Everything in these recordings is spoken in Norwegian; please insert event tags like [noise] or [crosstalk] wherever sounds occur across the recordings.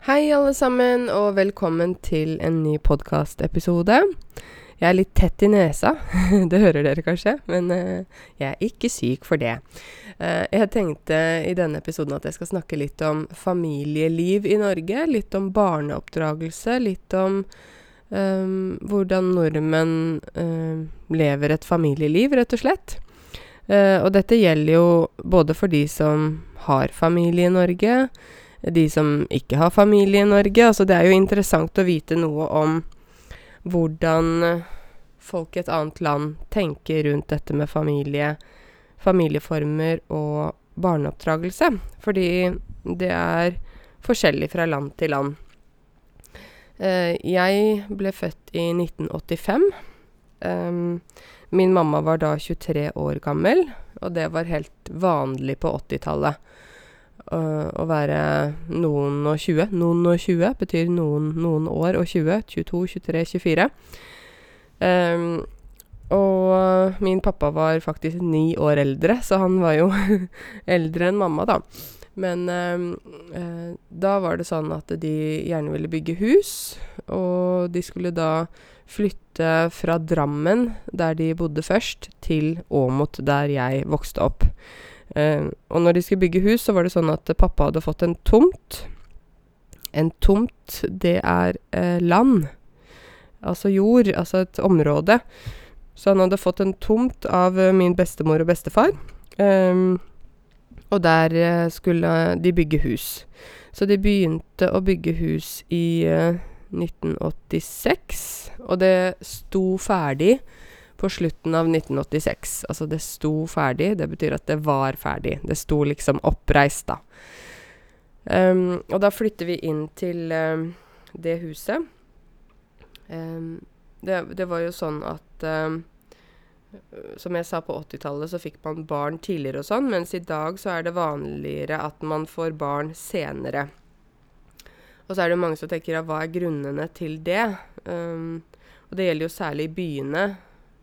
Hei, alle sammen, og velkommen til en ny podkastepisode. Jeg er litt tett i nesa, [laughs] det hører dere kanskje, men uh, jeg er ikke syk for det. Uh, jeg tenkte i denne episoden at jeg skal snakke litt om familieliv i Norge. Litt om barneoppdragelse, litt om um, hvordan nordmenn uh, lever et familieliv, rett og slett. og dette gjelder jo både for de som har familie i Norge, de som ikke har familie i Norge. Altså, det er jo interessant å vite noe om hvordan folk i et annet land tenker rundt dette med familie, familieformer og barneoppdragelse. Fordi det er forskjellig fra land til land. Uh, jeg ble født i 1985. Um, min mamma var da 23 år gammel, og det var helt vanlig på 80-tallet å være noen og 20. Noen og 20 betyr noen, noen år og 20. 22, 23, 24. Um, og min pappa var faktisk ni år eldre, så han var jo [laughs] eldre enn mamma, da. Men um, uh, da var det sånn at de gjerne ville bygge hus, og de skulle da flytte fra Drammen, der de bodde først, til Åmot, der jeg vokste opp. Uh, og når de skulle bygge hus, så var det sånn at pappa hadde fått en tomt. En tomt, det er uh, land. Altså jord, altså et område. Så han hadde fått en tomt av uh, min bestemor og bestefar. Um, og der skulle de bygge hus. Så de begynte å bygge hus i 1986, og det sto ferdig på slutten av 1986. Altså, det sto ferdig. Det betyr at det var ferdig. Det sto liksom oppreist, da. Um, og da flytter vi inn til um, det huset. Um, det, det, var jo sånn at Som jeg sa, på 80-tallet så fikk man barn tidligere og sånn, mens i dag så er det vanligere at man får barn senere. Og så er det mange som tenker ja, hva er grunnene til det? og det gjelder jo særlig byene.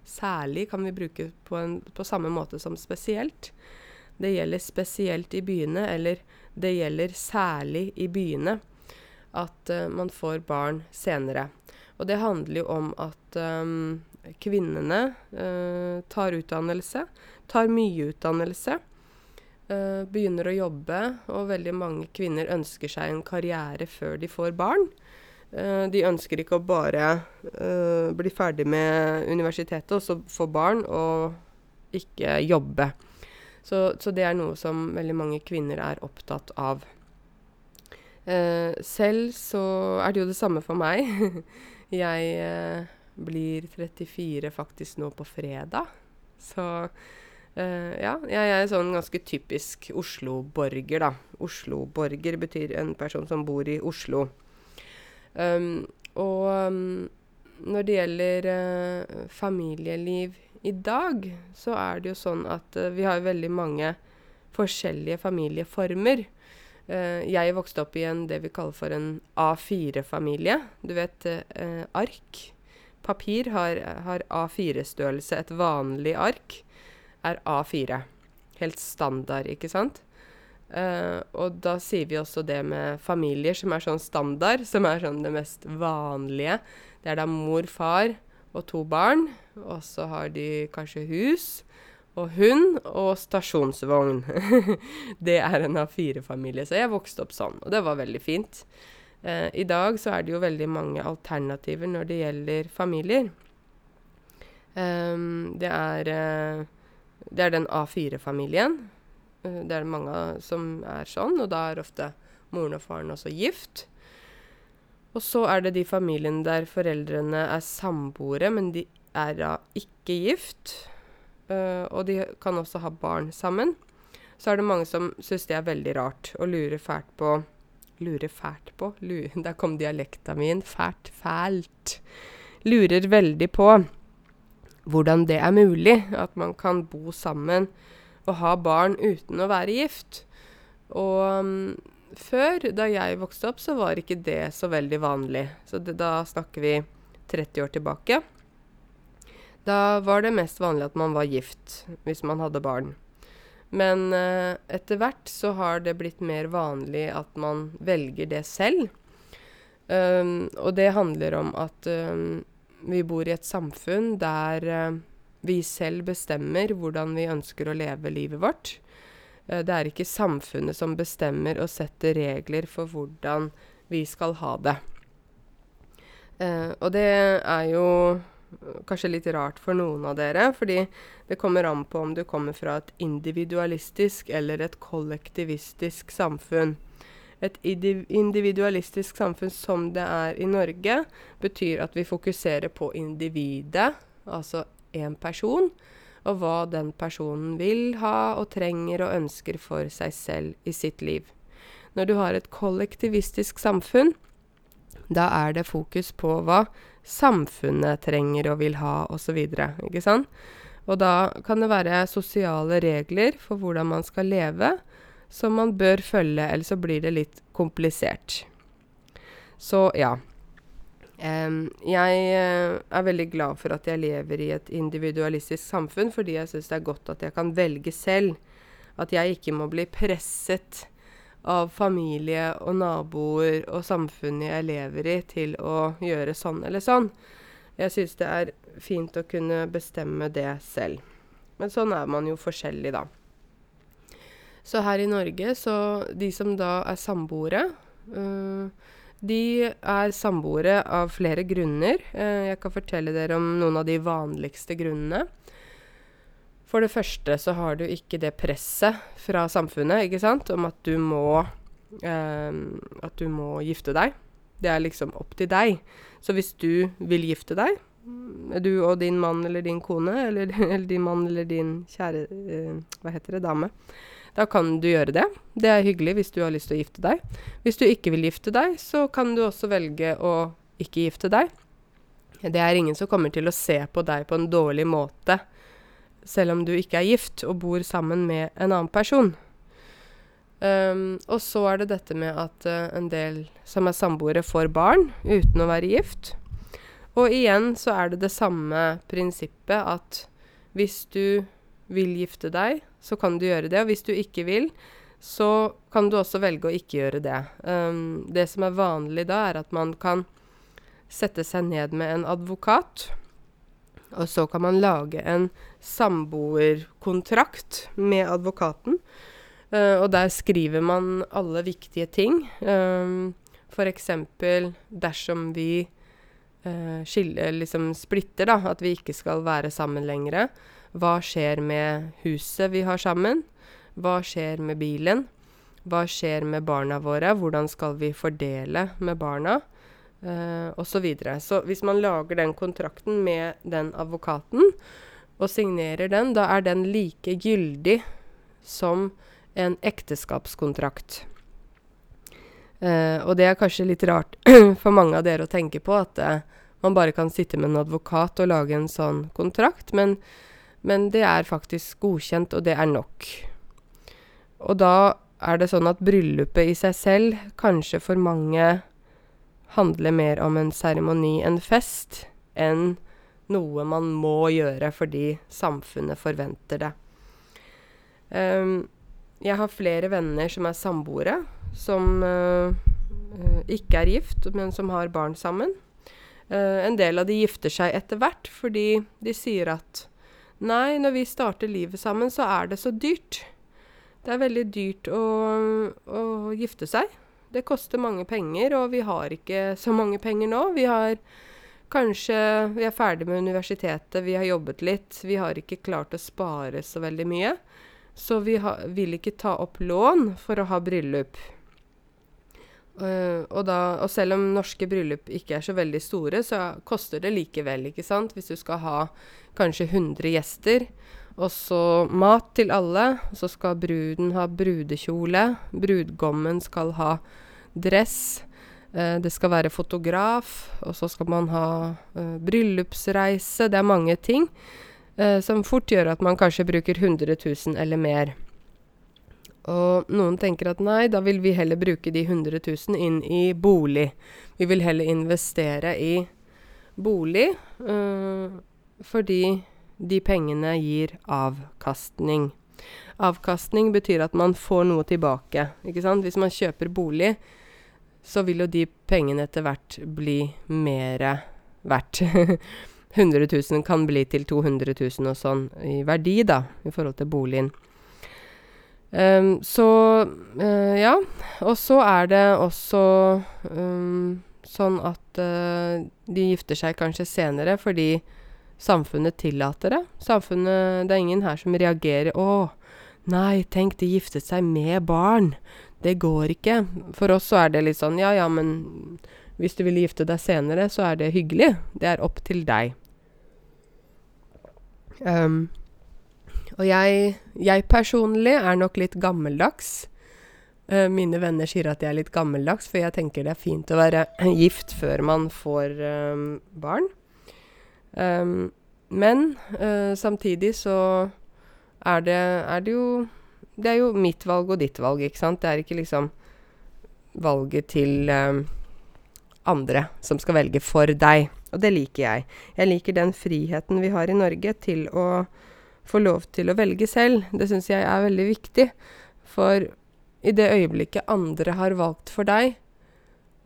Særlig kan vi bruke på, en, på samme måte som spesielt. Det gjelder spesielt i byene, eller det gjelder særlig i byene, at uh, man får barn senere. Og det handler jo om at um, kvinnene uh, tar utdannelse, tar mye utdannelse, uh, begynner å jobbe, og veldig mange kvinner ønsker seg en karriere før de får barn. Uh, de ønsker ikke å bare uh, bli ferdig med universitetet og så få barn og ikke jobbe. Så, så, det er noe som veldig mange kvinner er opptatt av. Uh, selv så er det jo det samme for meg. [laughs] jeg blir 34 faktisk nå på fredag. Så ja, jeg er sånn ganske typisk Oslo-borger, da. Oslo-borger betyr en person som bor i Oslo. Um, og um, når det gjelder uh, familieliv i dag, så er det jo sånn at uh, vi har veldig mange forskjellige familieformer. Uh, jeg vokste opp i en, det vi kaller for en A4-familie. Du vet ark. Papir har, har A4-størrelse. Et vanlig ark er A4. Helt standard, ikke sant? Uh, og da sier vi også det med familier, som er sånn standard, som er sånn det mest vanlige. Det er da mor, far og to barn. Og så har de kanskje hus og hund og stasjonsvogn. [laughs] det er en A4-familie. Så jeg vokste opp sånn, og det var veldig fint. Uh, I dag så er det jo veldig mange alternativer når det gjelder familier. Um, det er, uh, det er den A4-familien. Eh, det er det mange som er sånn, og da er ofte moren og faren også gift. Og så er det de familiene der foreldrene er samboere, men de er da ikke gift. Uh, og de kan også ha barn sammen. Så er det mange som syns det er veldig rart og lurer fælt på Lurer fælt på? Lurer, [laughs] der kom dialekta min. Fælt. Fælt. Lurer veldig på hvordan det er mulig at man kan bo sammen å ha barn uten å være gift. Og um, før, da jeg vokste opp, så var ikke det så veldig vanlig. Så det, da snakker vi 30 år tilbake. Da var det mest vanlig at man var gift hvis man hadde barn. Men uh, etter hvert så har det blitt mer vanlig at man velger det selv. Um, og det handler om at um, vi bor i et samfunn der uh, vi selv bestemmer hvordan vi ønsker å leve livet vårt. Uh, det er ikke samfunnet som bestemmer og setter regler for hvordan vi skal ha det. Uh, og det er jo kanskje litt rart for noen av dere, fordi det kommer an på om du kommer fra et individualistisk eller et kollektivistisk samfunn. Et individualistisk samfunn som det er i Norge, betyr at vi fokuserer på individet, altså én person, og hva den personen vil ha og trenger og ønsker for seg selv i sitt liv. Når du har et kollektivistisk samfunn, da er det fokus på hva samfunnet trenger og vil ha, osv. Ikke sant? Og da kan det være sosiale regler for hvordan man skal leve, som man bør følge, ellers så blir det litt komplisert. Så ja. Jeg uh, er veldig glad for at jeg lever i et individualistisk samfunn, fordi jeg syns det er godt at jeg kan velge selv. At jeg ikke må bli presset av familie og naboer og samfunnet jeg lever i, til å gjøre sånn eller sånn. Jeg syns det er fint å kunne bestemme det selv. Men sånn er man jo forskjellig, da. Så her i Norge, så de som da er samboere øh, De er samboere av flere grunner. Eh, jeg kan fortelle dere om noen av de vanligste grunnene. For det første så har du ikke det presset fra samfunnet, ikke sant, om at du må eh, At du må gifte deg. Det er liksom opp til deg. Så hvis du vil gifte deg, du og din mann eller din kone, eller, eller [laughs] din mann eller din kjære eh, Hva heter det? Dame. Da kan du gjøre det. Det er hyggelig hvis du har lyst til å gifte deg. Hvis du ikke vil gifte deg, så kan du også velge å ikke gifte deg. Det er ingen som kommer til å se på deg på en dårlig måte selv om du ikke er gift og bor sammen med en annen person. Um, og så er det dette med at uh, en del som er samboere, får barn uten å være gift. Og igjen så er det det samme prinsippet at hvis du vil gifte deg, så kan du gjøre det. Og hvis du ikke vil, så kan du også velge å ikke gjøre det. Um, det som er vanlig da, er at man kan sette seg ned med en advokat og så kan man lage en samboerkontrakt med advokaten. Uh, og der skriver man alle viktige ting. Um, F.eks. dersom vi uh, skiller, liksom splitter, da, at vi ikke skal være sammen lenger. Hva skjer med huset vi har sammen? Hva skjer med bilen? Hva skjer med barna våre? Hvordan skal vi fordele med barna? Uh, og så videre. Så hvis man lager den kontrakten med den advokaten, og signerer den, da er den like gyldig som en ekteskapskontrakt. Uh, og det er kanskje litt rart [clears throat] for mange av dere å tenke på, at uh, man bare kan sitte med en advokat og lage en sånn kontrakt, men, men det er faktisk godkjent, og det er nok. Og da er det sånn at bryllupet i seg selv kanskje for mange handler mer om en seremoni, en fest, enn noe man må gjøre fordi samfunnet forventer det. Um, jeg har flere venner som er samboere, som uh, ikke er gift, men som har barn sammen. Uh, en del av de gifter seg etter hvert fordi de sier at nei, når vi starter livet sammen, så er det så dyrt. Det er veldig dyrt å, å gifte seg. Det koster mange penger, og vi har ikke så mange penger nå. Vi har kanskje Vi er ferdig med universitetet, vi har jobbet litt. Vi har ikke klart å spare så veldig mye. Så vi ha, vil ikke ta opp lån for å ha bryllup. Uh, og, da, og, selv om norske bryllup ikke er så veldig store, så koster det likevel, ikke sant? Hvis du skal ha kanskje 100 gjester, og så mat til alle. Så skal bruden ha brudekjole. Brudgommen skal ha dress. uh, det skal være fotograf. Og så skal man ha uh, bryllupsreise. Det er mange ting som fort gjør at man kanskje bruker 100 000 eller mer. Og noen tenker at nei, da vil vi heller bruke de 100 000 inn i bolig. Vi vil heller investere i bolig, øh, fordi de pengene gir avkastning. Avkastning betyr at man får noe tilbake. Ikke sant? Hvis man kjøper bolig, så vil jo de pengene etter hvert bli mer verdt. [laughs] 100 000 kan bli til 200 000 og sånn i verdi, da, i forhold til boligen. Um, så uh, ja. Og så er det også um, sånn at uh, de gifter seg kanskje senere fordi samfunnet tillater det. Samfunnet Det er ingen her som reagerer 'Å, nei, tenk, de giftet seg med barn'. Det går ikke. For oss så er det litt sånn Ja, ja, men hvis du vil gifte deg senere, så er det hyggelig. Det er opp til deg. Um, og jeg, jeg personlig er nok litt gammeldags. Uh, mine venner sier at jeg er litt gammeldags, for jeg tenker det er fint å være [clears throat] gift før man får um, barn. Um, men uh, samtidig så er det, er det jo Det er jo mitt valg og ditt valg, ikke sant? Det er ikke liksom valget til um, andre som skal velge for deg. Og det liker jeg. Jeg liker den friheten vi har i Norge til å få lov til å velge selv. Det syns jeg er veldig viktig. For i det øyeblikket andre har valgt for deg,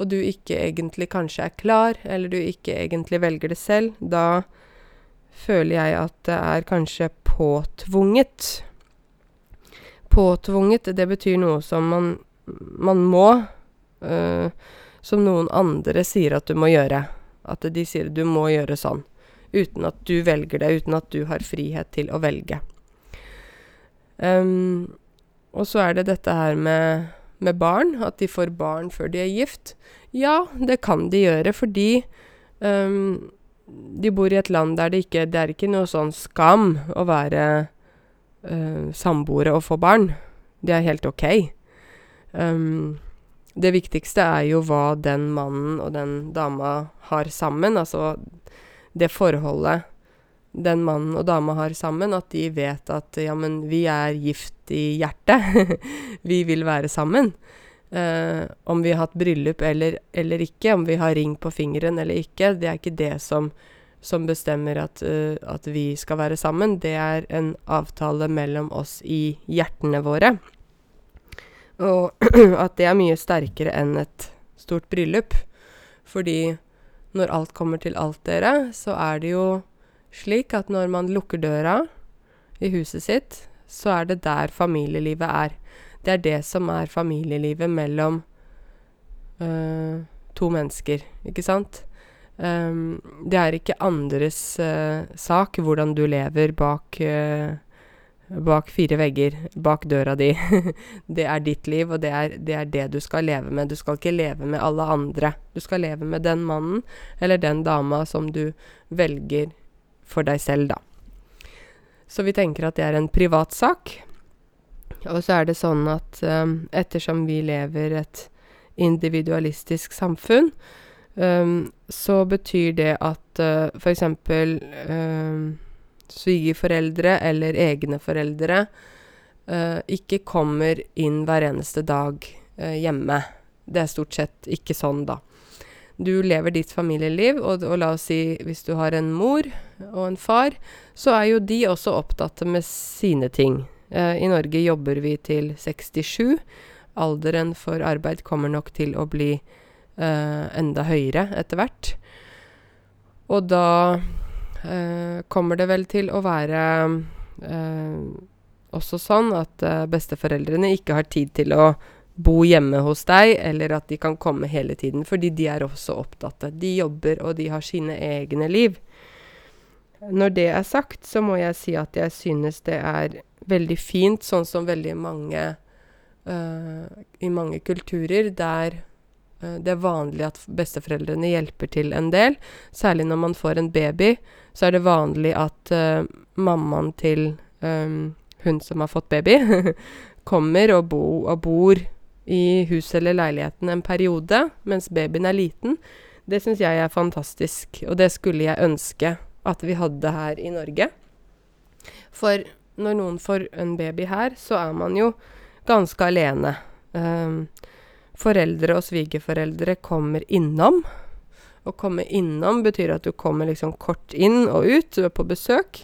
og du ikke egentlig kanskje er klar, eller du ikke egentlig velger det selv, da føler jeg at det er kanskje påtvunget. Påtvunget, det betyr noe som man, man må. Øh, som noen andre sier at du må gjøre. At de sier du må gjøre sånn uten at du velger det, uten at du har frihet til å velge. Um, og så er det dette her med, med, barn, at de får barn før de er gift. Ja, det kan de gjøre fordi um, de bor i et land der det ikke Det er ikke noe sånn skam å være uh, samboere og få barn. Det er helt ok. Um, det viktigste er jo hva den mannen og den dama har sammen. Altså det forholdet den mannen og dama har sammen, at de vet at ja, men vi er gift i hjertet. [laughs] vi vil være sammen. Uh, om vi har hatt bryllup eller, eller, ikke, om vi har ring på fingeren eller ikke, det er ikke det som, som bestemmer at, uh, at, vi skal være sammen. Det er en avtale mellom oss i hjertene våre. Og [clears throat] at det er mye sterkere enn et stort bryllup. Fordi når alt kommer til alt, dere, så er det jo slik at når man lukker døra i huset sitt, så er det der familielivet er. Det er det som er familielivet mellom uh, to mennesker, ikke sant? Um, det er ikke andres uh, sak hvordan du lever bak uh, bak fire vegger, bak døra di. [laughs] det er ditt liv, og det er, det er, det du skal leve med. Du skal ikke leve med alle andre. Du skal leve med den mannen eller den dama som du velger for deg selv, da. Så vi tenker at det er en privatsak. Og så er det sånn at um, ettersom vi lever et individualistisk samfunn, um, så betyr det at uh, eksempel um, svigerforeldre eller egne foreldre uh, ikke kommer inn hver eneste dag uh, hjemme. Det er stort sett ikke sånn, da. Du lever ditt familieliv, og, og, la oss si hvis du har en mor og en far, så er jo de også opptatt med sine ting. Uh, I Norge jobber vi til 67. Alderen for arbeid kommer nok til å bli enda høyere etter hvert. Og da eh, kommer det vel til å være eh, også sånn at eh, besteforeldrene ikke har tid til å bo hjemme hos deg, eller at de kan komme hele tiden, fordi de er også opptatte. De jobber, og de har sine egne liv. Når det er sagt, så må jeg si at jeg synes det er veldig fint, sånn som veldig mange uh, I mange kulturer der det er vanlig at besteforeldrene hjelper til en del. Særlig når man får en baby, så er det vanlig at uh, mammaen til um, hun som har fått baby, [laughs] kommer og, bo, og, bor i huset eller leiligheten en periode mens babyen er liten. Det syns jeg er fantastisk, og det skulle jeg ønske at vi hadde her i Norge. For når noen får en baby her, så er man jo ganske alene. Um, foreldre og svigerforeldre kommer innom å komme innom betyr at du kommer liksom kort inn og ut, du er på besøk.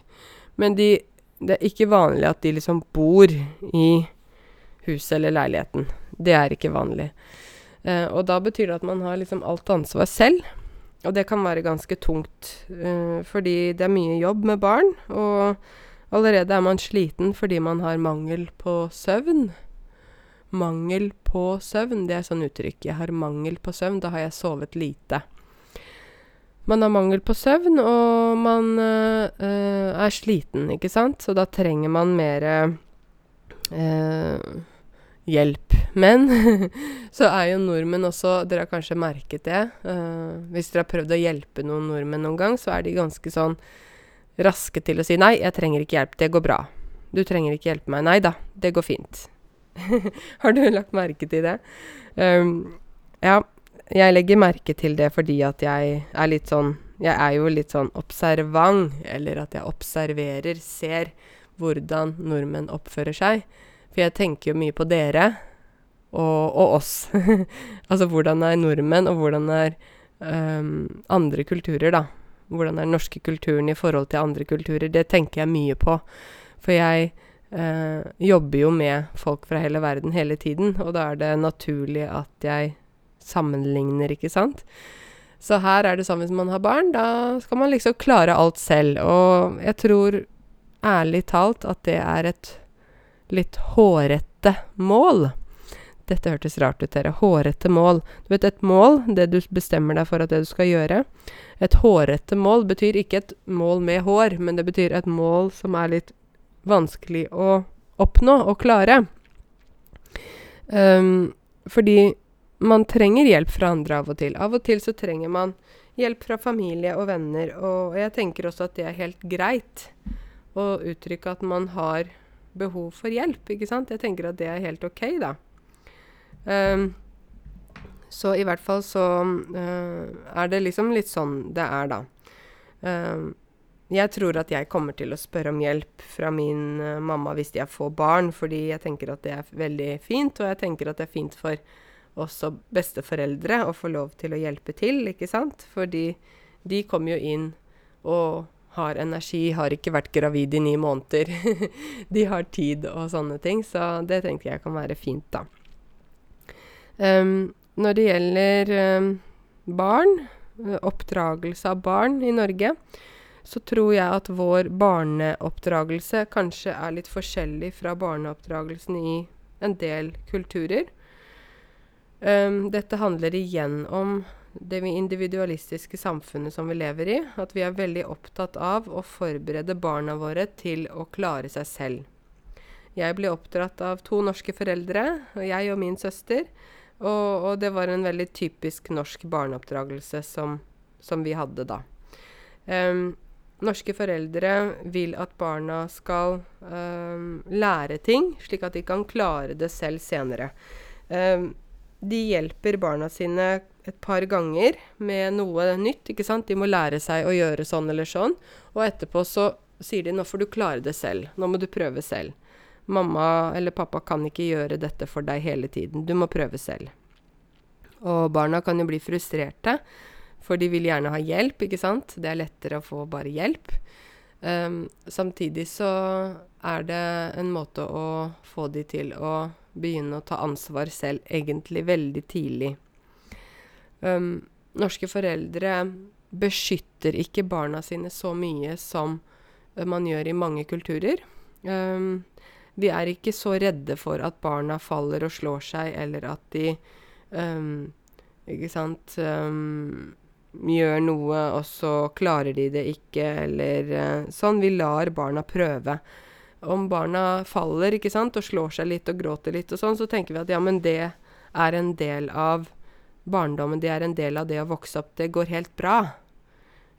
Men de, det er ikke vanlig at de liksom bor i huset eller leiligheten. Det er ikke vanlig. Eh, og da betyr det at man har liksom alt ansvar selv. Og det kan være ganske tungt, eh, fordi det er mye jobb med barn. Og allerede er man sliten fordi man har mangel på søvn. Mangel på søvn, det er sånn uttrykk. Jeg har mangel på søvn. Da har jeg sovet lite. Man har mangel på søvn, og man øh, er sliten, ikke sant? Så da trenger man mer øh, hjelp. Men [laughs] så er jo nordmenn også Dere har kanskje merket det. Uh, hvis dere har prøvd å hjelpe noen nordmenn noen gang, så er de ganske sånn raske til å si 'nei, jeg trenger ikke hjelp, det går bra'. 'Du trenger ikke hjelpe meg'. 'Nei da, det går fint'. [laughs] har du lagt merke til det? Um, ja, jeg legger merke til det fordi at jeg er litt sånn Jeg er jo litt sånn observant, eller at jeg observerer, ser hvordan nordmenn oppfører seg. For jeg tenker jo mye på dere og, og oss. [laughs] altså hvordan er nordmenn, og hvordan er um, andre kulturer, da. Hvordan er den norske kulturen i forhold til andre kulturer? Det tenker jeg mye på. For jeg jobber jo med folk fra hele verden hele tiden, og da er det naturlig at jeg sammenligner, ikke sant? Så her er det sånn hvis man har barn, da skal man liksom klare alt selv. Og jeg tror ærlig talt at det er et litt hårete mål. Dette hørtes rart ut, dere. Hårete mål. Du vet, et mål, det du bestemmer deg for at det du skal gjøre Et hårete mål betyr ikke et mål med hår, men det betyr et mål som er litt vanskelig å oppnå og klare. Um, fordi man trenger hjelp fra andre av og til. Av og til så trenger man hjelp fra familie og venner, og jeg tenker også at det er helt greit å uttrykke at man har behov for hjelp, ikke sant? Jeg tenker at det er helt ok, da. Um, så i hvert fall så uh, er det liksom litt sånn det er, da. Um, jeg tror at jeg kommer til å spørre om hjelp fra min uh, mamma hvis jeg får barn, fordi jeg tenker at det er veldig fint, og jeg tenker at det er fint for også besteforeldre å få lov til å hjelpe til, ikke sant? Fordi de kommer jo inn og har energi, har ikke vært gravid i ni måneder. [laughs] de har tid og sånne ting, så det tenker jeg kan være fint, da. Um, når det gjelder um, barn, oppdragelse av barn i Norge, så tror jeg at vår barneoppdragelse kanskje er litt forskjellig fra barneoppdragelsen i en del kulturer. Um, dette handler igjen om det individualistiske samfunnet som vi lever i, at vi er veldig opptatt av å forberede barna våre til å klare seg selv. Jeg ble oppdratt av to norske foreldre, og jeg og min søster. Og, og det var en veldig typisk norsk barneoppdragelse som, som vi hadde da. Um, norske foreldre vil at barna skal um, lære ting, slik at de kan klare det selv senere. Um, de hjelper barna sine et par ganger med noe nytt. ikke sant? De må lære seg å gjøre sånn eller sånn. Og etterpå så sier de 'nå får du klare det selv'. Nå må du prøve selv. Mamma eller pappa kan ikke gjøre dette for deg hele tiden. Du må prøve selv. Og barna kan jo bli frustrerte, for de vil gjerne ha hjelp, ikke sant. Det er lettere å få bare hjelp. Um, samtidig så er det en måte å få de til å begynne å ta ansvar selv, egentlig veldig tidlig. Um, norske foreldre beskytter ikke barna sine så mye som man gjør i mange kulturer. Um, vi er ikke så redde for at barna faller og slår seg, eller at de Ikke sant Gjør noe, og så klarer de det ikke, eller uh, sånn. Vi lar barna prøve. Om barna faller ikke sant, og slår seg litt og gråter litt og sånn, så tenker vi at ja, men det er en del av barndommen, det er en del av det å vokse opp. Det går helt bra.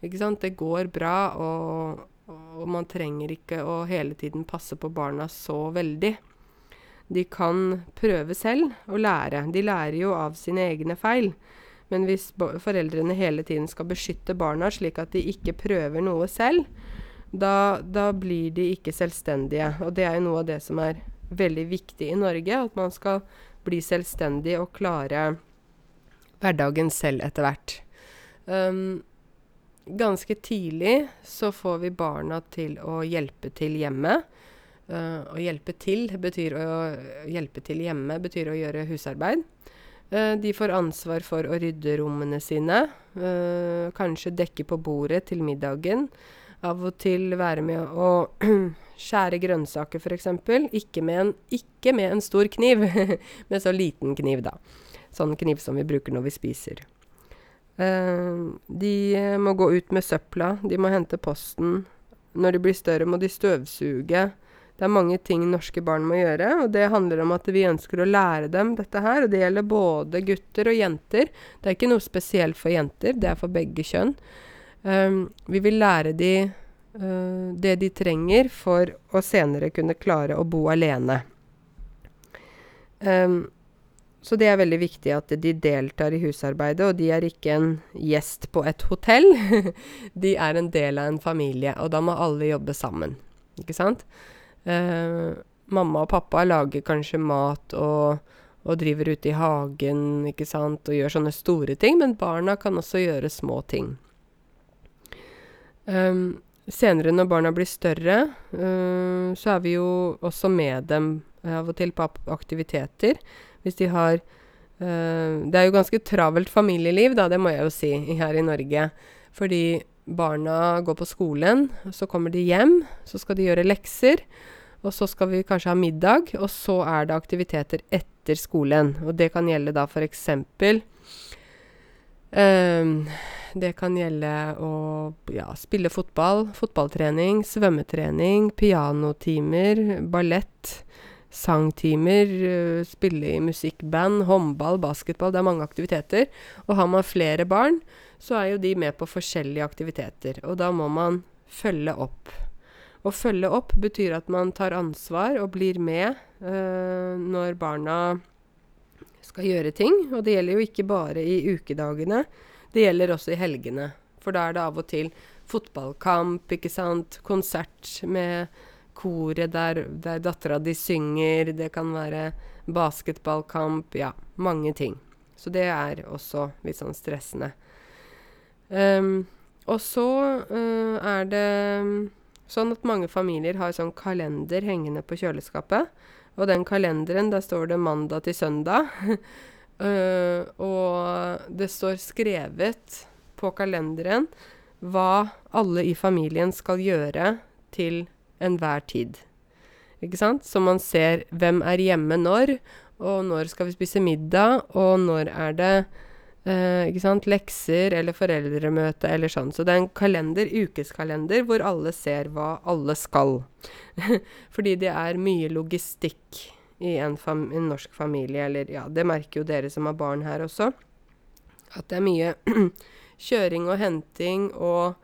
Ikke sant? Det går bra, og, og man trenger ikke å hele tiden passe på barna så veldig. De kan prøve selv å lære. De lærer jo av sine egne feil. Men hvis foreldrene hele tiden skal beskytte barna slik at de ikke prøver noe selv, da, da blir de ikke selvstendige. Og det er jo noe av det som er veldig viktig i Norge, at man skal bli selvstendig og klare hverdagen selv etter hvert. Um, ganske tidlig så får vi barna til å hjelpe til hjemme. Uh, å hjelpe til betyr å hjelpe til hjemme betyr å gjøre husarbeid. Eh, de får ansvar for å rydde rommene sine. Eh, kanskje dekke på bordet til middagen. Av og til være med å [clears throat] skjære grønnsaker, f.eks. Ikke, ikke med en stor kniv, [laughs] med så liten kniv, da. Sånn kniv som vi bruker når vi spiser. Uh, de må gå ut med søpla, de må hente posten. Når de blir større, må de støvsuge. Det er mange ting norske barn må gjøre, og det handler om at vi ønsker å lære dem dette her. Og det gjelder både gutter og jenter. Det er ikke noe spesielt for jenter, det er for begge kjønn. Um, vi vil lære de uh, det de trenger for å senere kunne klare å bo alene. Um, så det er veldig viktig at de deltar i husarbeidet, og de er ikke en gjest på et hotell. [laughs] de er en del av en familie, og da må alle jobbe sammen. Ikke sant? Uh, mamma og pappa lager kanskje mat og, og driver ute i hagen, ikke sant, og gjør sånne store ting, men barna kan også gjøre små ting. Um, senere når barna blir større, uh, så er vi jo også med dem av og til på aktiviteter. Hvis de har uh, Det er jo ganske travelt familieliv, da, det må jeg jo si, her i Norge. Fordi barna går på skolen, så kommer de hjem, så skal de gjøre lekser. Og så skal vi kanskje ha middag, og så er det aktiviteter etter skolen. Og det kan gjelde da eksempel um, Det kan gjelde å ja, spille fotball, fotballtrening, svømmetrening, pianotimer, ballett sangtimer, uh, spille i musikkband, håndball, basketball. Det er mange aktiviteter. Og har man flere barn, så er jo de med på forskjellige aktiviteter. Og da må man følge opp. Å følge opp betyr at man tar ansvar og blir med øh, når barna skal gjøre ting. Og det gjelder jo ikke bare i ukedagene, det gjelder også i helgene. For da er det av og til fotballkamp, ikke sant, konsert med koret der, der dattera di synger, det kan være basketballkamp Ja, mange ting. Så det er også litt sånn stressende. Um, og så uh, er det sånn at mange familier har sånn kalender hengende på kjøleskapet. Og den kalenderen, der står det mandag til søndag. uh, [laughs] og det står skrevet på kalenderen hva alle i familien skal gjøre til enhver tid. Ikke sant? Så man ser hvem er hjemme når, og når skal vi spise middag, og når er det eh, ikke sant, lekser eller foreldremøte eller sånn. Så det er en kalender, ukeskalender, hvor alle ser hva alle skal. [laughs] Fordi det er mye logistikk i en, en norsk familie, eller ja, det merker jo dere som har barn her også. At det er mye [clears throat] kjøring og henting og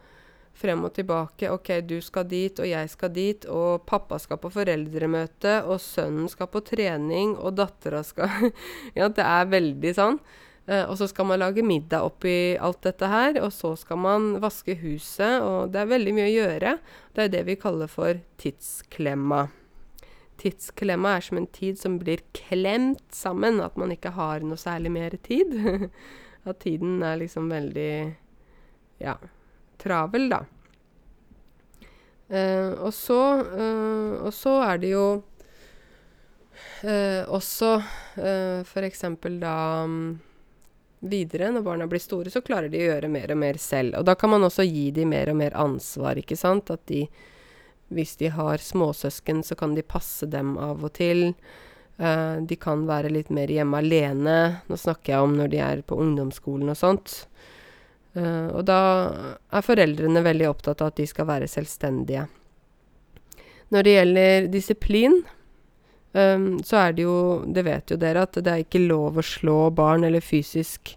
frem og tilbake. OK, du skal dit, og jeg skal dit, og pappa skal på foreldremøte, og sønnen skal på trening, og dattera skal [laughs] Ja, det er veldig sånn. Eh, og så skal man lage middag oppi alt dette her, og så skal man vaske huset, og det er veldig mye å gjøre. Det er det vi kaller for tidsklemma. Tidsklemma er som en tid som blir klemt sammen, at man ikke har noe særlig mer tid. [laughs] at tiden er liksom veldig Ja travel, da. Uh, og, så, uh, og så er det jo uh, også eh, f.eks. da um, videre, når barna blir store, så klarer de å gjøre mer og mer selv. Og da kan man også gi dem mer og mer ansvar, ikke sant. At de, hvis de har småsøsken, så kan de passe dem av og til. Uh, de kan være litt mer hjemme alene. Nå snakker jeg om når de er på ungdomsskolen og sånt. Uh, og da er foreldrene veldig opptatt av at de skal være selvstendige. Når det gjelder disiplin, um, så er det jo Det vet jo dere at det er ikke lov å slå barn eller fysisk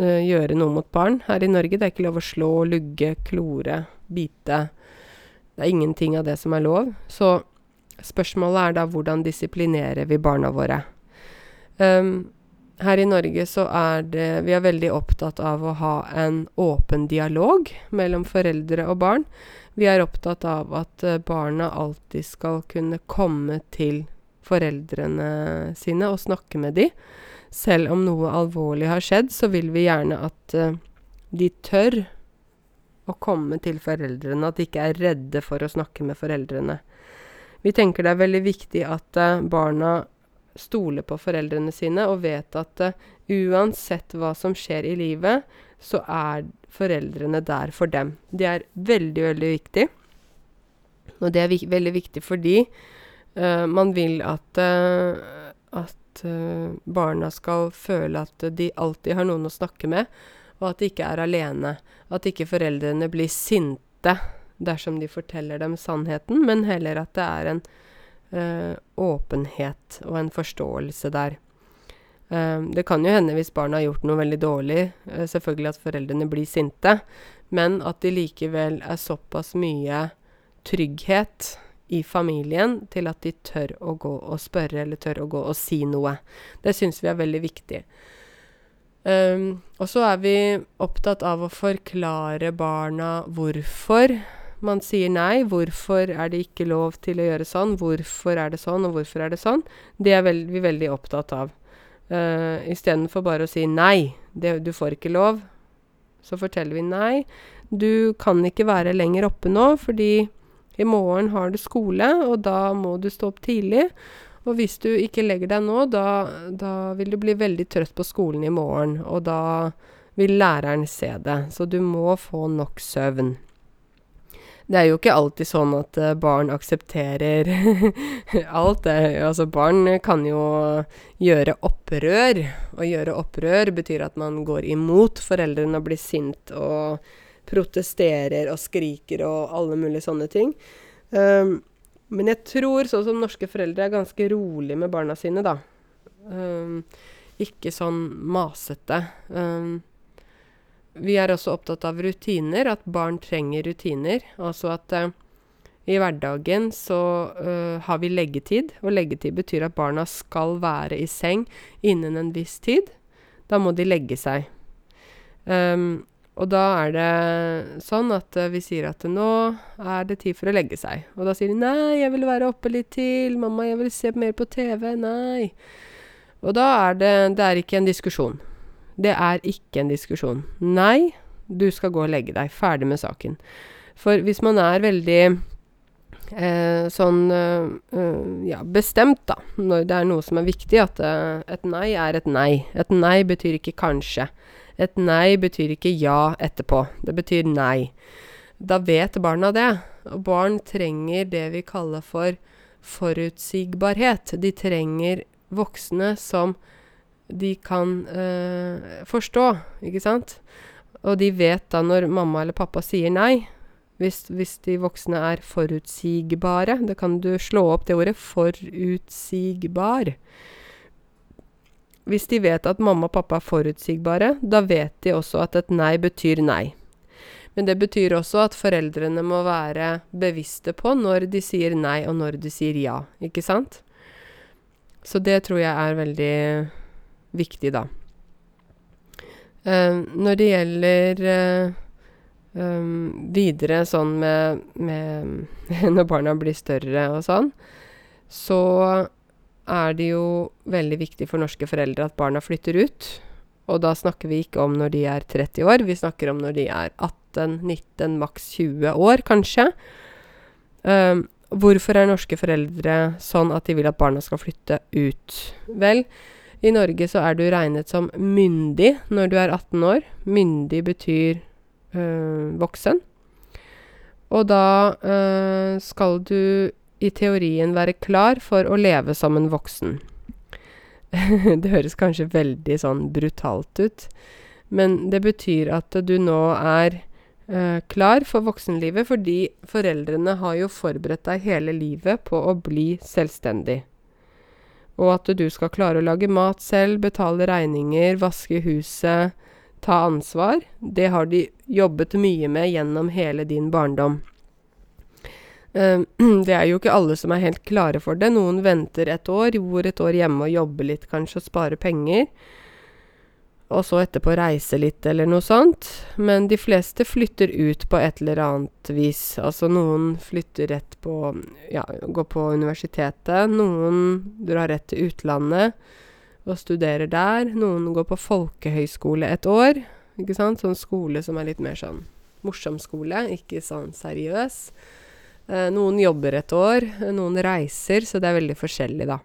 uh, gjøre noe mot barn her i Norge. Det er ikke lov å slå, lugge, klore, bite. Det er ingenting av det som er lov. Så spørsmålet er da hvordan disiplinerer vi barna våre? Um, her i Norge så er det Vi er veldig opptatt av å ha en åpen dialog mellom foreldre og barn. Vi er opptatt av at uh, barna alltid skal kunne komme til foreldrene sine og snakke med dem. Selv om noe alvorlig har skjedd, så vil vi gjerne at uh, de tør å komme til foreldrene. At de ikke er redde for å snakke med foreldrene. Vi tenker det er veldig viktig at uh, barna stoler på foreldrene sine og vet at uansett hva som skjer i livet, så er foreldrene der for dem. Det er veldig, veldig viktig. Og det er vik veldig viktig fordi uh, man vil at, uh, at uh, barna skal føle at de alltid har noen å snakke med, og at de ikke er alene. At ikke foreldrene blir sinte dersom de forteller dem sannheten, men heller at det er en åpenhet og en forståelse der. Um, det kan jo hende hvis barna har gjort noe veldig dårlig, uh, selvfølgelig at foreldrene blir sinte, men at de likevel er såpass mye trygghet i familien til at de tør å gå og spørre, eller tør å gå og si noe. Det syns vi er veldig viktig. Um, og så er vi opptatt av å forklare barna hvorfor man sier nei. Hvorfor er det ikke lov til å gjøre sånn? Hvorfor er det sånn, og hvorfor er det sånn? Det er vi veldig opptatt av. Uh, Istedenfor bare å si nei, det, du får ikke lov, så forteller vi nei. Du kan ikke være lenger oppe nå, fordi i morgen har du skole, og da må du stå opp tidlig. Og hvis du ikke legger deg nå, da, da vil du bli veldig trøtt på skolen i morgen. Og da vil læreren se det. Så du må få nok søvn. Det er jo ikke alltid sånn at uh, barn aksepterer [laughs] alt. Det. Altså, barn kan jo gjøre opprør. Å gjøre opprør betyr at man går imot foreldrene og blir sint og protesterer og skriker og alle mulige sånne ting. Um, men jeg tror, sånn som norske foreldre, er ganske rolig med barna sine, da. Um, ikke sånn masete. Um, vi er også opptatt av rutiner, at barn trenger rutiner. Altså at uh, i hverdagen så uh, har vi leggetid, og leggetid betyr at barna skal være i seng innen en viss tid. Da må de legge seg. Um, og da er det sånn at uh, vi sier at nå er det tid for å legge seg. Og da sier de nei, jeg vil være oppe litt til, mamma, jeg vil se mer på TV, nei. Og da er det Det er ikke en diskusjon. Det er ikke en diskusjon. Nei, du skal gå og legge deg. Ferdig med saken. For hvis man er veldig eh, sånn eh, ja, bestemt, da, når det er noe som er viktig, at eh, et nei er et nei. Et nei betyr ikke kanskje. Et nei betyr ikke ja etterpå. Det betyr nei. Da vet barna det. Og barn trenger det vi kaller for forutsigbarhet. De trenger voksne som de kan uh, forstå, ikke sant? Og de vet da når mamma eller pappa sier nei, hvis, hvis, de voksne er forutsigbare Da kan du slå opp det ordet forutsigbar. Hvis de vet at mamma og pappa er forutsigbare, da vet de også at et nei betyr nei. Men det betyr også at foreldrene må være bevisste på når de sier nei, og når de sier ja, ikke sant? Så det tror jeg er veldig viktig, da. Uh, når det gjelder uh, um, videre sånn med, med [laughs] Når barna blir større og sånn, så er det jo veldig viktig for norske foreldre at barna flytter ut. Og da snakker vi ikke om når de er 30 år, vi snakker om når de er 18, 19, maks 20 år, kanskje. Um, hvorfor er norske foreldre sånn at de vil at barna skal flytte ut? Vel, i Norge så er du regnet som myndig når du er 18 år. Myndig betyr øh, voksen. Og da øh, skal du i teorien være klar for å leve som en voksen. [laughs] det høres kanskje veldig sånn brutalt ut, men det betyr at du nå er øh, klar for voksenlivet fordi foreldrene har jo forberedt deg hele livet på å bli selvstendig. Og at du skal klare å lage mat selv, betale regninger, vaske huset, ta ansvar. Det har de jobbet mye med gjennom hele din barndom. Uh, [clears throat] det er jo ikke alle som er helt klare for det. Noen venter et år, bor et år hjemme og jobber litt kanskje og sparer penger og så etterpå reise litt eller noe sånt. Men de fleste flytter ut på et eller annet vis. Altså noen flytter rett på Ja, går på universitetet. Noen drar rett til utlandet og studerer der. Noen går på folkehøyskole et år. Ikke sant? Sånn skole som er litt mer sånn morsom skole, ikke sånn seriøs. Eh, noen jobber et år, noen reiser, så det er veldig forskjellig, da.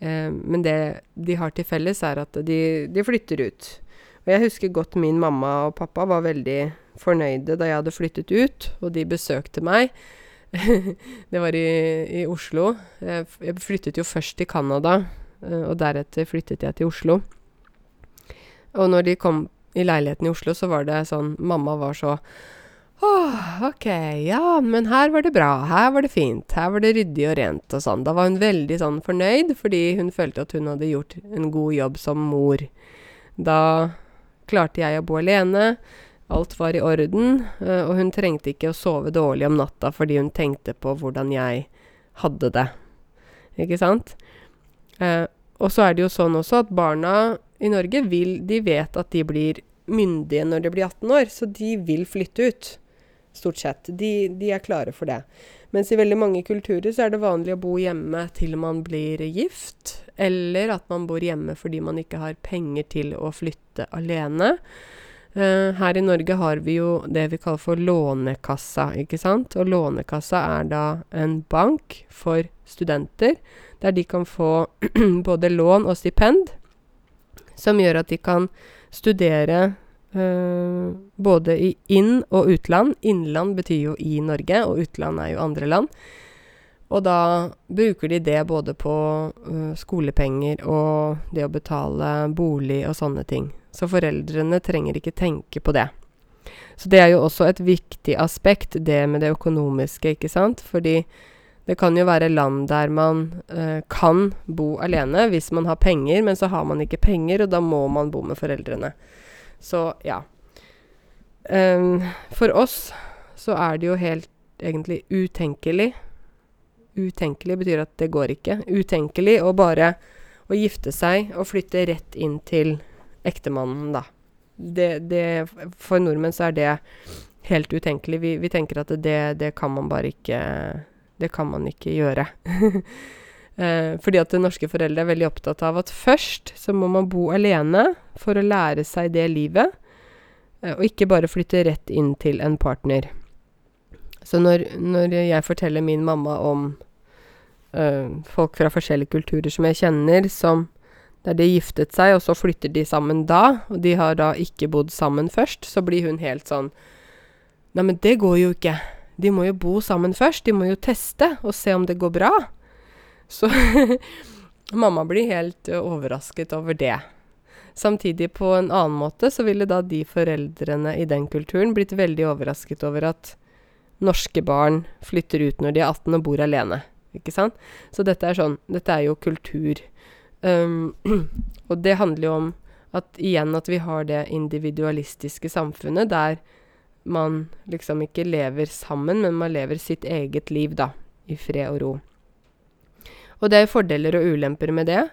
Eh, men det de har til felles, er at de, de flytter ut. Og jeg husker godt min mamma og pappa var veldig fornøyde da jeg hadde flyttet ut, og de besøkte meg. [laughs] det var i, i Oslo. Jeg, jeg, flyttet jo først til Canada, eh, og deretter flyttet jeg til Oslo. Og når de kom i leiligheten i Oslo, så var det sånn Mamma var så å, OK, ja, men her var det bra, her var det fint, her var det ryddig og rent og sånn. Da var hun veldig sånn fornøyd, fordi hun følte at hun hadde gjort en god jobb som mor. Da klarte jeg å bo alene, alt var i orden, eh, og hun trengte ikke å sove dårlig om natta fordi hun tenkte på hvordan jeg hadde det. Ikke sant? Eh, og så er det jo sånn også at barna i Norge vil De vet at de blir myndige når de blir 18 år, så de vil flytte ut. Stort sett. De, de er klare for det. Mens i veldig mange kulturer så er det vanlig å bo hjemme til man blir gift, eller at man bor hjemme fordi man ikke har penger til å flytte alene. Uh, her i Norge har vi jo det vi kaller for Lånekassa, ikke sant. Og Lånekassa er da en bank for studenter, der de kan få [clears throat] både lån og stipend som gjør at de kan studere uh, både i inn- og utland. Innland betyr jo i Norge, og utland er jo andre land. Og da bruker de det både på uh, skolepenger og det å betale bolig og sånne ting. Så foreldrene trenger ikke tenke på det. Så det er jo også et viktig aspekt, det med det økonomiske, ikke sant. Fordi det kan jo være land der man uh, kan bo alene hvis man har penger, men så har man ikke penger, og da må man bo med foreldrene. Så ja. Um, for oss så er det jo helt egentlig utenkelig Utenkelig betyr at det går ikke. Utenkelig å bare å gifte seg og flytte rett inn til ektemannen, da. Det, det, for nordmenn så er det helt utenkelig. Vi, vi tenker at det, det kan man bare ikke det kan man ikke gjøre. [laughs] eh, fordi at norske foreldre er veldig opptatt av at først så må man bo alene for å lære seg det livet, eh, og ikke bare flytte rett inn til en partner. Så når, når jeg forteller min mamma om eh, folk fra forskjellige kulturer som jeg kjenner, som der de giftet seg, og så flytter de sammen da, og de har da ikke bodd sammen først, så blir hun helt sånn Nei, men det går jo ikke. De må jo bo sammen først. De må jo teste og se om det går bra. Så [laughs] mamma blir helt uh, overrasket over det. Samtidig på en annen måte så ville da de foreldrene i den kulturen blitt veldig overrasket over at norske barn flytter ut når de er 18 og bor alene. Ikke sant? Så dette er sånn Dette er jo kultur. Um, [clears throat] og det handler jo om at igjen at vi har det individualistiske samfunnet der man liksom ikke lever sammen, men man lever sitt eget liv, da, i fred og ro. Og det er fordeler og ulemper med det.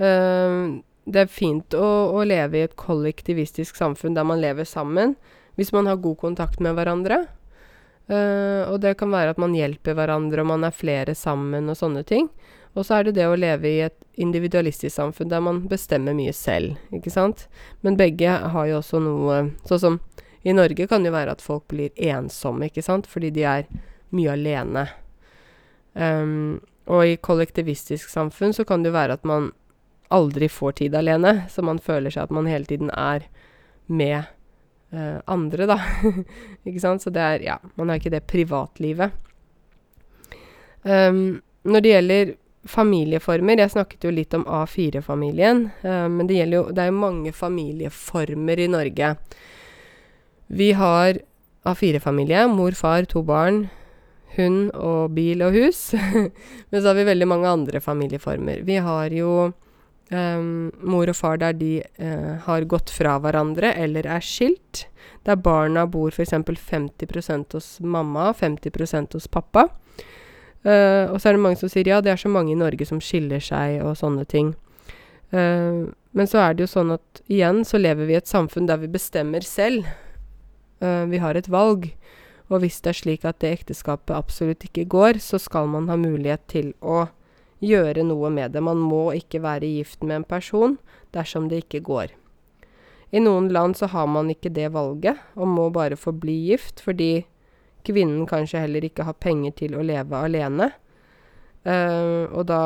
Uh, det er fint å, å, leve i et kollektivistisk samfunn der man lever sammen, hvis man har god kontakt med hverandre. Uh, og det kan være at man hjelper hverandre, og man er flere sammen og sånne ting. Og så er det det å leve i et individualistisk samfunn der man bestemmer mye selv, ikke sant. Men begge har jo også noe Sånn som i Norge kan det jo være at folk blir ensomme, ikke sant, fordi de er mye alene. Um, og i kollektivistisk samfunn så kan det jo være at man aldri får tid alene, så man føler seg at man hele tiden er med uh, andre, da. [laughs] ikke sant? Så det er Ja, man har ikke det privatlivet. Um, når det gjelder familieformer Jeg snakket jo litt om A4-familien, uh, men det jo Det er jo mange familieformer i Norge. Vi har A4-familie. Mor, far, to barn. Hund og bil og hus. [laughs] Men så har vi veldig mange andre familieformer. Vi har jo um, mor og far der de uh, har gått fra hverandre eller er skilt. Der barna bor f.eks. 50% hos mamma, 50% hos pappa. Uh, og så er det mange som sier ja, det er så mange i Norge som skiller seg og sånne ting. Uh, men så er det jo sånn at igjen så lever vi i et samfunn der vi bestemmer selv vi har et valg. Og hvis det er slik at det ekteskapet absolutt ikke går, så skal man ha mulighet til å gjøre noe med det. Man må ikke være gift med en person dersom det ikke går. I noen land så har man ikke det valget, og må bare få bli gift, fordi kvinnen kanskje heller ikke har penger til å leve alene. Uh, og da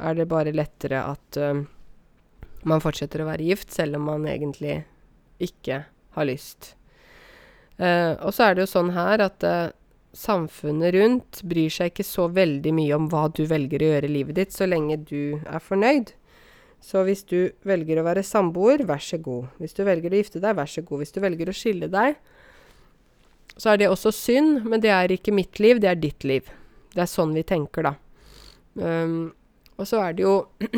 er det bare lettere at uh, man fortsetter å være gift, selv om man egentlig ikke har lyst. Uh, og så er det jo sånn her at eh, samfunnet rundt bryr seg ikke så veldig mye om hva du velger å gjøre i livet ditt, så lenge du er fornøyd. Så hvis du velger å være samboer, vær så god. Hvis du velger å gifte deg, vær så god. Hvis du velger å skille deg, så er det også synd, men det er ikke mitt liv, det er ditt liv. Det er sånn vi tenker, da. Um, og så er det jo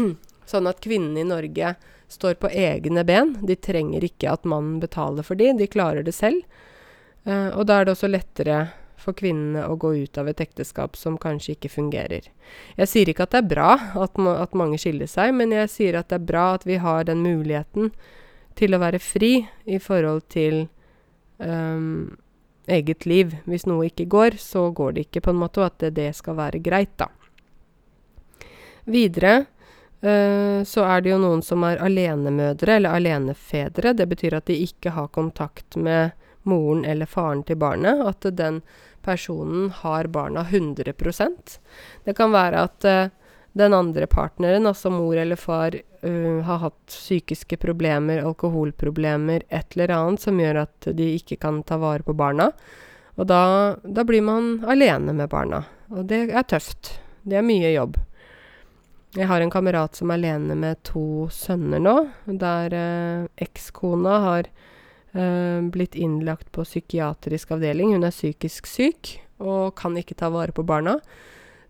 [clears throat] sånn at kvinnene i Norge står på egne ben. De trenger ikke at mannen betaler for dem, de klarer det selv. Uh, og da er det også lettere for kvinnene å gå ut av et ekteskap som kanskje ikke fungerer. Jeg sier ikke at det er bra at, ma at mange skiller seg, men jeg sier at det er bra at vi har den muligheten til å være fri i forhold til um, eget liv. Hvis noe ikke går, så går det ikke, på en måte, og at det, det skal være greit, da. Videre uh, så er det jo noen som er alenemødre eller alenefedre. Det betyr at de ikke har kontakt med moren eller faren til barnet. At den personen har barna 100 Det kan være at uh, den andre partneren, altså mor eller far, uh, har hatt psykiske problemer, alkoholproblemer, et eller annet som gjør at de ikke kan ta vare på barna. Og da, da blir man alene med barna. Og det er tøft. Det er mye jobb. Jeg har en kamerat som er alene med to sønner nå, der eh, ekskona har blitt innlagt på psykiatrisk avdeling. Hun er psykisk syk og kan ikke ta vare på barna.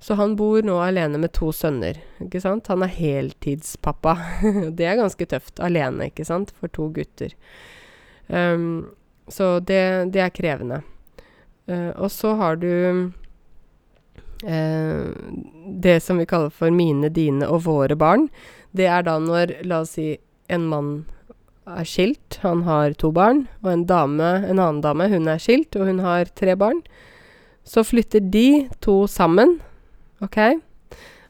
Så han bor nå alene med to sønner. ikke sant? Han er heltidspappa. [laughs] det er ganske tøft. Alene, ikke sant, for to gutter. Um, så det, det, er krevende. Uh, og så har du uh, det som vi kaller for mine, dine og våre barn. Det er da når, la oss si, en mann er skilt, han har to barn, og en dame, en annen dame, hun er skilt, og hun har tre barn. Så flytter de to sammen, OK?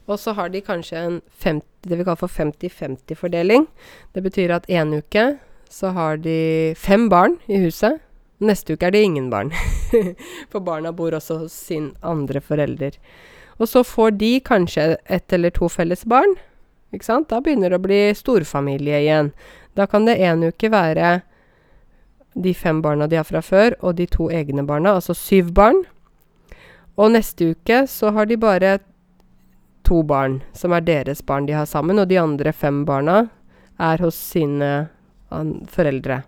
Og så har de kanskje en 50, det vi kaller for 50-50-fordeling. Det betyr at en uke så har de fem barn i huset. Neste uke er det ingen barn. [laughs] For barna bor også hos sin andre forelder. Og så får de kanskje ett eller to felles barn. Ikke sant? Da begynner det å bli storfamilie igjen. Da kan det en uke være de fem barna de har fra før, og de to egne barna, altså syv barn. Og neste uke så har de bare to barn, som er deres barn de har sammen, og de andre fem barna er hos sine foreldre.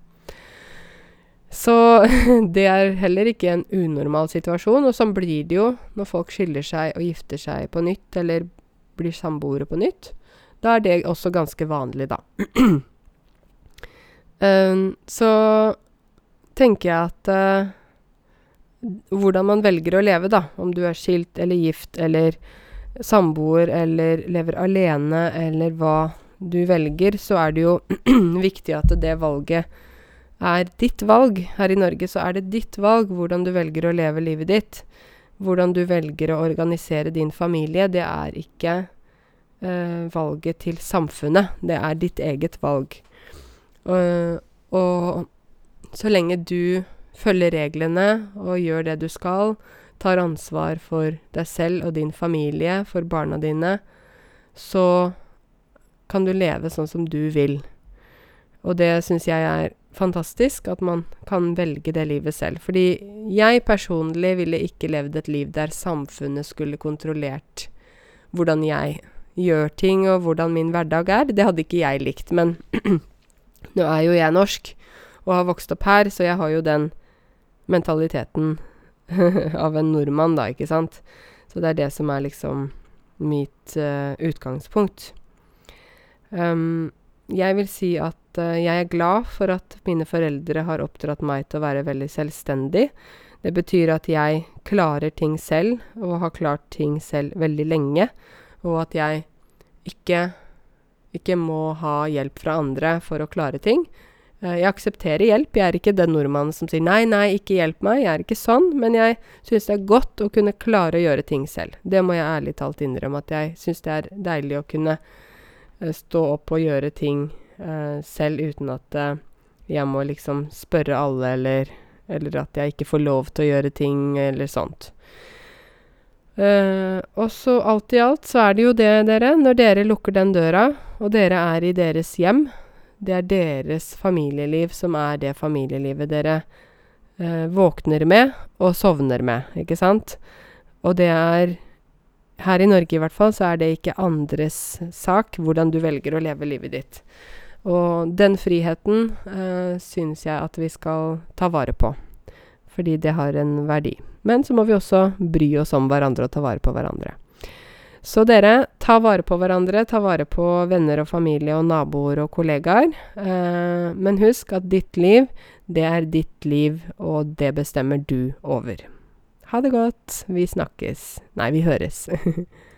Så [laughs] det er heller ikke en unormal situasjon, og sånn blir det jo når folk skiller seg og gifter seg på nytt, eller blir samboere på nytt. Da er det også ganske vanlig, da. [clears throat] Um, så tenker jeg at uh, hvordan man velger å leve, da, om du er skilt eller gift eller samboer eller lever alene eller hva du velger, så er det jo [clears throat] viktig at det valget er ditt valg. Her i Norge så er det ditt valg hvordan du velger å leve livet ditt. Hvordan du velger å organisere din familie. Det er ikke uh, valget til samfunnet. Det er ditt eget valg. Og, og så lenge du følger reglene og gjør det du skal, tar ansvar for deg selv og din familie, for barna dine, så kan du leve sånn som du vil. Og det syns jeg er fantastisk, at man kan velge det livet selv. Fordi jeg personlig ville ikke levd et liv der samfunnet skulle kontrollert hvordan jeg gjør ting, og hvordan min hverdag er. Det hadde ikke jeg likt. Men [clears throat] Nå er jo jeg norsk og har vokst opp her, så jeg har jo den mentaliteten [laughs] av en nordmann, da, ikke sant. Så det er det som er liksom mitt uh, utgangspunkt. Um, jeg vil si at uh, jeg er glad for at mine foreldre har oppdratt meg til å være veldig selvstendig. Det betyr at jeg klarer ting selv, og har klart ting selv veldig lenge. Og at jeg ikke ikke må ha hjelp fra andre for å klare ting. Uh, jeg aksepterer hjelp. Jeg er ikke den nordmannen som sier 'nei, nei, ikke hjelp meg'. Jeg er ikke sånn, men jeg syns det er godt å kunne klare å gjøre ting selv. Det må jeg ærlig talt innrømme, at jeg syns det er deilig å kunne uh, stå opp og gjøre ting uh, selv uten at jeg må liksom spørre alle, eller, eller at jeg ikke får lov til å gjøre ting, eller sånt. Eh, og så alt i alt så er det jo det, dere, når dere lukker den døra, og dere er i deres hjem, det er deres familieliv som er det familielivet dere eh, våkner med og sovner med, ikke sant? Og det er Her i Norge i hvert fall, så er det ikke andres sak hvordan du velger å leve livet ditt. Og den friheten eh, syns jeg at vi skal ta vare på, fordi det har en verdi. Men så må vi også bry oss om hverandre og ta vare på hverandre. Så dere, ta vare på hverandre, ta vare på venner og familie og naboer og kollegaer. Eh, men husk at ditt liv, det er ditt liv, og det bestemmer du over. Ha det godt. Vi snakkes. Nei, vi høres. [laughs]